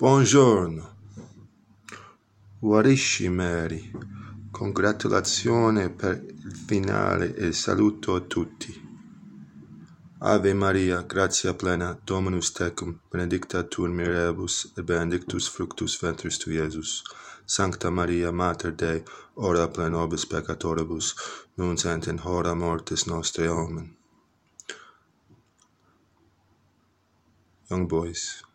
Buongiorno. Guarisci Mary. Congratulazione per il finale e saluto a tutti. Ave Maria, gratia plena, Dominus tecum, benedicta tu in mirabus, et benedictus fructus ventris tu, Iesus. Sancta Maria, Mater Dei, ora pro nobis peccatoribus, nunc et in hora mortis nostre. Amen. Young boys.